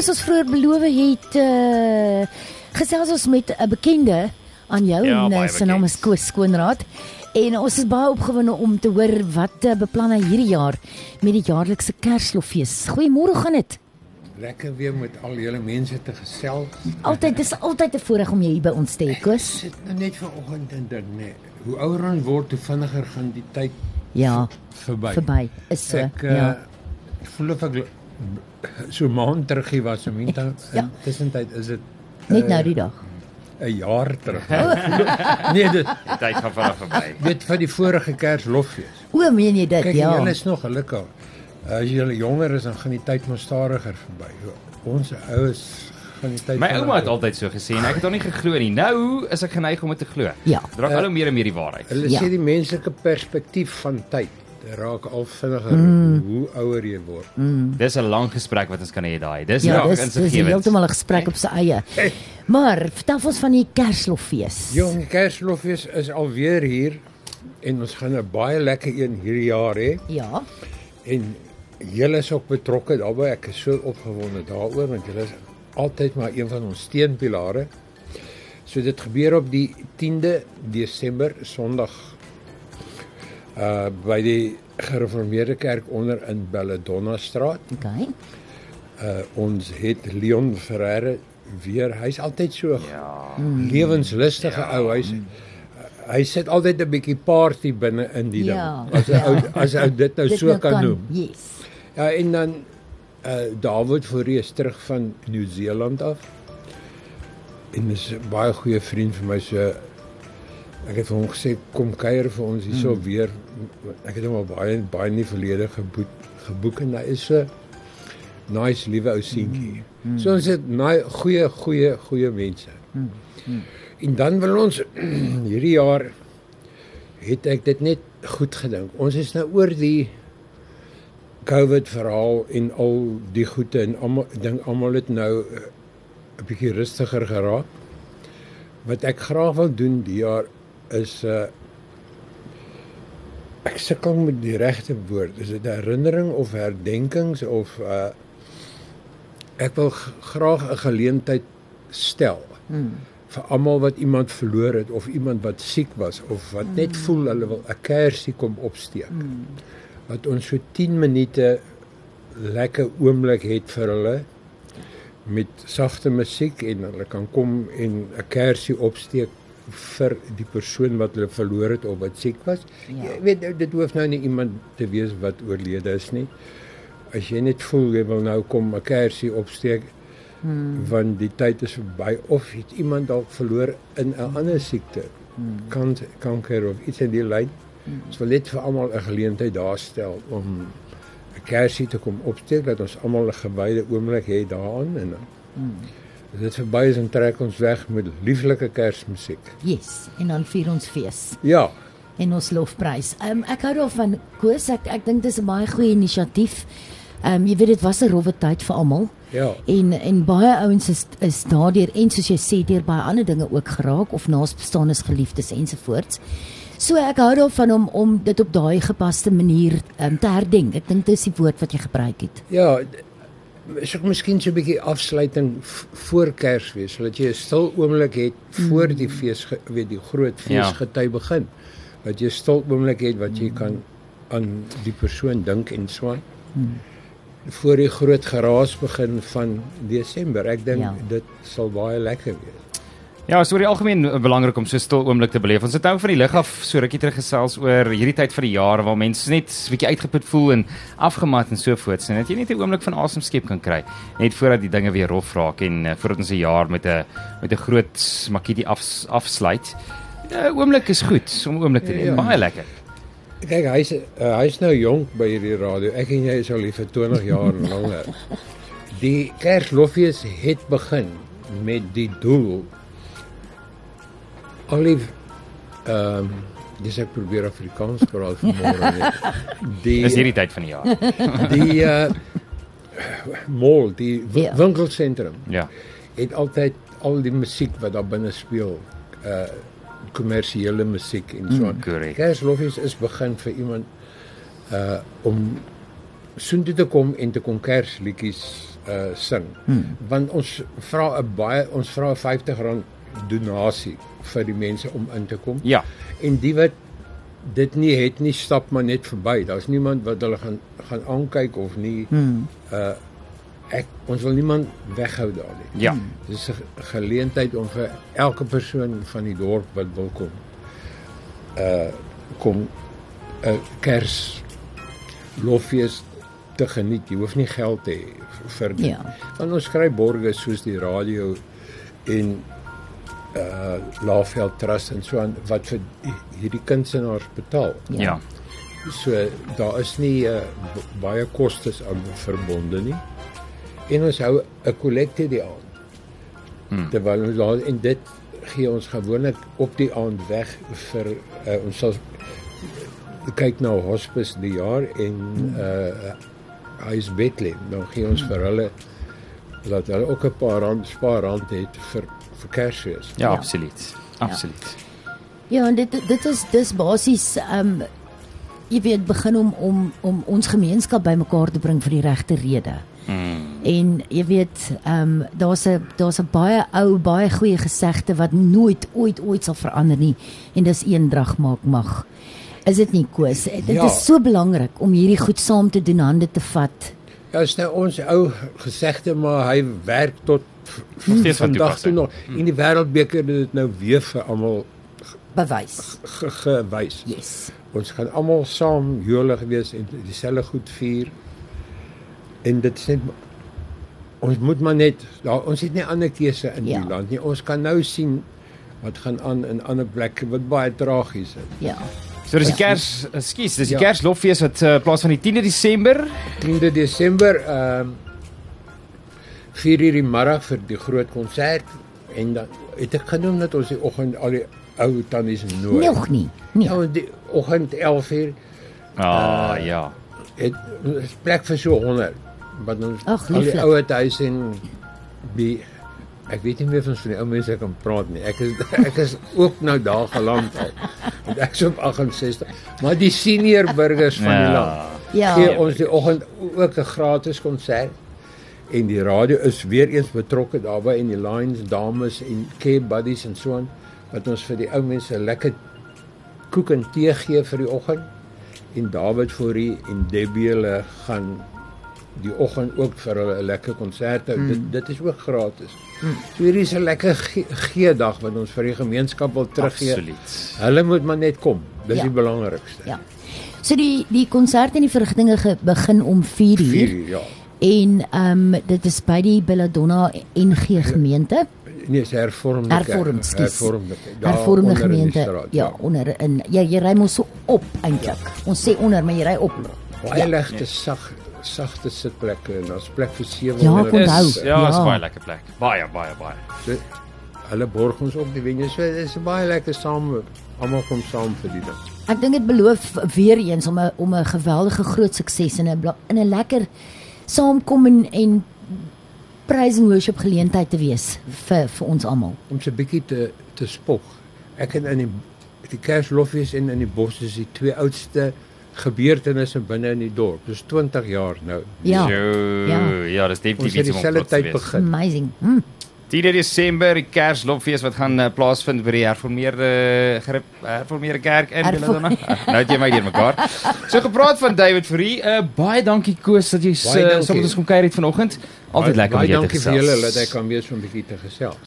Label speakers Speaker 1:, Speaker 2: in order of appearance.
Speaker 1: Soos ons vroeër beloof het, uh gesels ons met 'n bekende aan jou
Speaker 2: Ja,
Speaker 1: en
Speaker 2: baie
Speaker 1: sy naam is. Koos Skoonraad. En ons is baie opgewonde om te hoor wat uh, beplan hy hierdie jaar met die jaarlikse Kerslofees. Goeiemôre, gaan dit?
Speaker 3: Lekker weer met al julle mense te gesels.
Speaker 1: Altyd dis altyd 'n voorreg om jou hier by ons te hê,
Speaker 3: Ek
Speaker 1: Koos.
Speaker 3: sit nou net vanoggend en dink nee, hoe ouer ons word, hoe vinniger gaan die tyd
Speaker 1: Ja,
Speaker 3: verby.
Speaker 1: verby. Is so.
Speaker 3: Ek uh,
Speaker 1: ja.
Speaker 3: voel of ek so maand terug hier was, so meantime
Speaker 1: Ja.
Speaker 3: in tussentyd is dit
Speaker 1: Net nou die dag.
Speaker 3: 'n jaar terug. nee, dit
Speaker 2: Die tyd gaan vinnig verby.
Speaker 3: weet van die vorige Kerslofees.
Speaker 1: O, meen jy dit?
Speaker 3: Kyk,
Speaker 1: ja.
Speaker 3: julle is nog gelukkig. As julle jonger is, dan gaan die tyd mos stadiger verby. Ons oues gaan die tyd
Speaker 2: My ouma het altyd so gesê en ek het hom nie geglo nie. Nou is ek geneig om dit te glo.
Speaker 1: Ja.
Speaker 2: Draak al hoe meer en meer die waarheid.
Speaker 3: Hulle
Speaker 1: Ja.
Speaker 3: sê die menslike perspektief van tyd raak al vinniger mm. hoe ouer jy word.
Speaker 2: Dis 'n lang gesprek wat ons kan hê daai. Dis
Speaker 1: Ja, dis dis heeltemal 'n gesprek op sy eie. Maar vertel ons van die Kerslofees.
Speaker 3: Jong, Kerslofees is alweer hier en ons gaan 'n baie lekker een hierdie jaar hê
Speaker 1: Ja.
Speaker 3: en julle is ook betrokke daarbey. Ek is so opgewonde daaroor want julle is altyd maar een van ons steunpilare. So dit gebeur op die 10de Desember, Sondag uh by die Gereformeerde Kerk onder in Belladonna Straat.
Speaker 1: Okay.
Speaker 3: Uh ons het Leon Ferreira weer. Hy's altyd so
Speaker 2: Ja.
Speaker 3: lewenslustige ja. ou. Hy's hy sit altyd 'n bietjie party binne in die
Speaker 1: Ja,
Speaker 3: ding. As 'n
Speaker 1: ja.
Speaker 3: ou as ou dit nou
Speaker 1: Dit
Speaker 3: so
Speaker 1: nou
Speaker 3: kan noem.
Speaker 1: Yes.
Speaker 3: Ja, en dan uh David Fourie is terug van Nieu-Seeland af. En is 'n baie goeie vriend vir my so ek het vir hom gesê kom kuier vir ons hierso mm. weer. Ek het hom al baie baie in die verlede geboek geboek en hy is so nice liewe ou seentjie. Mm. So ons het naai goeie goeie goeie mense. Mm. Mm. En dan wil ons hierdie jaar het ek dit net goed gedink. Ons is nou oor die COVID verhaal en al die goede en almal dink almal het nou eh, 'n bietjie rustiger geraak. Wat ek graag wil doen die jaar is 'n uh, ek sukkel met die regte woord. Is dit herinnering of herdenkings of uh ek wil graag 'n geleentheid stel
Speaker 1: Hmm.
Speaker 3: vir almal wat iemand verloor het of iemand wat siek was of wat net voel hulle wil 'n kersie kom opsteek.
Speaker 1: Hmm.
Speaker 3: Wat ons so 10 minute lekker oomblik het vir hulle met sagte musiek en hulle kan kom en 'n kersie opsteek vir die persoon wat hulle verloor het of wat siek was.
Speaker 1: Ja.
Speaker 3: Jy weet dit hoef nou nie iemand te wees wat oorlede is nie. As jy net voel jy wil nou kom 'n kersie opsteek hmm. want die tyd is verby of het iemand dalk verloor in 'n ander siekte. Hmm. Kan kanker of iets in die lyn. Hmm. Ons wil net vir almal 'n geleentheid daar stel om 'n kersie te kom opsteek dat ons almal 'n gewyde oomblik het daaraan en
Speaker 1: Hmm.
Speaker 3: As dit verby is en trek ons weg met lieflike kersmusiek.
Speaker 1: Yes, en dan vier ons fees
Speaker 3: Ja,
Speaker 1: en ons lofprys. Ehm um, ek hou daarvan Koos, ek ek dink dis 'n baie goeie inisiatief. Ehm um, jy weet dit was 'n rowwe tyd vir almal.
Speaker 3: ja.
Speaker 1: En en baie ouens is is daardeur en soos jy sê deur baie ander dinge ook geraak of naasbestaanes geliefdes ensovoorts. So ek hou daarvan om om dit op daai gepaste manier um, te herdenk. Ek dink dis die woord wat jy gebruik het.
Speaker 3: Ja, is ook miskien so 'n bietjie afsluiting voor Kersfees, sodat jy 'n stil oomblik het voor die fees, ge- weet die groot
Speaker 2: Ja.
Speaker 3: feesgety begin. Dat jy 'n stil oomblik het wat jy kan aan die persoon dink en so aan. Voor die groot geraas begin van Desember. Ek dink
Speaker 1: Ja.
Speaker 3: ja. dit sal baie lekker wees.
Speaker 2: Ja, so oor die algemeen belangrik om so stil oomblik te beleef. Ons het nou van die lig af so rukkie terug gesels oor hierdie tyd van die jaar waar mense net 'n bietjie uitgeput voel en afgemat en so voort. En dat jy net 'n oomblik van asem skep kan kry net voordat die dinge weer rof raak en uh, voordat ons 'n jaar met 'n met 'n groot makkie af, afsluit. 'n uh, Oomblik is goed om 'n oomblik te hê.
Speaker 3: Ja.
Speaker 2: Baie lekker.
Speaker 3: Kyk, hy's uh, hy's nou jonk by hierdie radio. Ek en jy is al hier vir 20 jaar langer. Die Kerslofees het begin met die doel Olive ehm um, dis ek probeer Afrikaans praat vanmôre. Die
Speaker 2: Dis hierdie tyd van die jaar.
Speaker 3: die uh mall, die w-
Speaker 1: Ja.
Speaker 3: winkelsentrum
Speaker 2: Ja.
Speaker 3: het altyd al die musiek wat daar binne speel, uh kommersiële musiek en so aan.
Speaker 2: korrek.
Speaker 3: Kersloffies is begin vir iemand uh om soontoe te kom en te kom Kersliedjies uh sing. Hmm. Want ons vra 'n baie ons vra 'n R50 donasie vir die mense om in te kom.
Speaker 2: Ja.
Speaker 3: En die wat dit nie het nie stap maar net verby. Daar's niemand wat hulle gaan gaan aankyk of nie. Hmm. Uh ek ons wil niemand weghou daar nie.
Speaker 2: Ja.
Speaker 3: Dis 'n geleentheid om vir elke persoon van die dorp wat wil kom uh kom 'n uh, Kers loffees te geniet. Jy hoef nie geld te hê vir dit.
Speaker 1: Ja.
Speaker 3: Want ons skryf borgers soos die radio en uh Laveld Trust en so aan wat vir hierdie kunstenaars betaal.
Speaker 2: Ja.
Speaker 3: So daar is nie uh, baie kostes aan verbonde nie. En ons hou 'n kollekte die aand. Hmm. Terwyl ons daar en dit gee ons gewoonlik op die aand weg vir uh, ons sal kyk na hospice die jaar en uh huis Bethlehem dan gee ons vir hulle dat hulle ook 'n paar rand spaar rand het vir vir Kersfees.
Speaker 2: Ja,
Speaker 1: Ja.
Speaker 2: absoluut. Absoluut.
Speaker 1: Ja, en dit dit is dis basies ehm um, jy weet begin om om om ons gemeenskap bymekaar te bring vir die regte rede.
Speaker 2: Mm.
Speaker 1: En jy weet, ehm um, daar's 'n daar's 'n baie ou, baie goeie gesegde wat nooit ooit ooit sal verander nie en dis eendrag maak mag. Is dit nie koes? Dit
Speaker 3: Ja.
Speaker 1: is so belangrik om hierdie goed saam te doen, hande te vat.
Speaker 3: Ja, is nou ons ou gesegde maar hy werk tot
Speaker 2: Nog steeds van
Speaker 3: vandag toe nog. In die wêreldbeker het dit nou weer vir almal
Speaker 1: Bewys.
Speaker 3: ge- gewys.
Speaker 1: Yes.
Speaker 3: Ons gaan almal saam jolig wees en dieselfde goed vier. En dit is net ons moet maar net daar ons het nie ander keuse in
Speaker 1: Ja.
Speaker 3: die land nie. Ons kan nou sien wat gaan aan in ander plekke wat baie tragies is.
Speaker 1: Ja.
Speaker 2: So dis die Kers, ekskuus, dis die
Speaker 3: Ja.
Speaker 2: Kerslofees wat uh, plaas van die 10de Desember.
Speaker 3: 10de Desember ehm um, 4 uur die middag vir die groot konsert en dan het ek genoem dat ons die oggend al die ou tannies nooi.
Speaker 1: Nog nie. Nee.
Speaker 3: Ja, die oggend 11 uur
Speaker 2: Ah, ja.
Speaker 3: het is plek vir so 100 wat ons
Speaker 1: Ag,
Speaker 3: al die ouer huis en die ek weet nie meer van so die ou mense kan praat nie. Ek is ek is ook nou daar geland al. Want ek is op 68. Maar die senior burgers van die
Speaker 2: Ja.
Speaker 3: land
Speaker 1: Ja.
Speaker 3: gee ons die oggend ook 'n gratis konsert en die radio is weer eens betrokke daarbey en die Lions dames en care buddies en so aan wat ons vir die ou mense lekker koek en tee gee vir die oggend en David Fourie en Debbie hulle gaan die oggend ook vir hulle 'n lekker konsert hou. Mm. Dit dit is ook gratis. Mm. So hierdie is 'n lekker gee, gee dag wat ons vir die gemeenskap wil teruggee.
Speaker 2: Absoluut.
Speaker 3: Hulle moet maar net kom. Dis
Speaker 1: Ja.
Speaker 3: die belangrikste.
Speaker 1: Ja. So die die konsert en die verrigtinge ge- begin om 4
Speaker 3: 4
Speaker 1: uur
Speaker 3: uur, ja.
Speaker 1: en ehm um, dit is by die Belladonna NG gemeente.
Speaker 3: Nee, is hervormde hervormde.
Speaker 1: Hervormde
Speaker 3: die
Speaker 1: gemeente.
Speaker 3: straat,
Speaker 1: Ja, onder in jy jy ry mos so op eintlik. Ons sê onder, maar jy ry op.
Speaker 3: Baie
Speaker 1: Ja.
Speaker 3: legte sag sagte sitplekke en daar's plek vir sewe.
Speaker 1: Ja,
Speaker 3: honderd
Speaker 1: ek onthou.
Speaker 2: Ja, is
Speaker 1: Ja.
Speaker 2: baie lekker plek. Baie, baie, baie.
Speaker 3: So, hulle borg ons op die wenje. So dit is baie lekker saam. Almal kom saam vir die ding.
Speaker 1: Ek dink dit beloof weer eens om 'n om 'n geweldige groot sukses in 'n in 'n lekker saamkom en en praise and worship geleentheid te wees vir vir ons almal.
Speaker 3: Om so 'n bietjie te te spog. Ek en in die die Kersloffies en in die bos is die twee oudste gebeurtenisse binne in die dorp. Dis 20 jaar nou.
Speaker 1: Ja.
Speaker 2: Jo,
Speaker 1: Ja.
Speaker 2: ja, dis definitief iets om trots te wees.
Speaker 3: begin.
Speaker 1: Amazing. Hm.
Speaker 2: 10 Desember die Kerslofees wat gaan uh, plaasvind by die herformeerde gerep, herformeerde kerk in Belladonna. nou het jy my deur mekaar. So gepraat van David Fourie, uh, baie dankie Koos dat jy
Speaker 3: Baie
Speaker 2: uh, saam met ons kom kuier het vanoggend. Altyd lekker om
Speaker 3: Baie
Speaker 2: jou te
Speaker 3: dankie vir julle
Speaker 2: gesels.
Speaker 3: dat ek kan weer so 'n bietjie te gesels.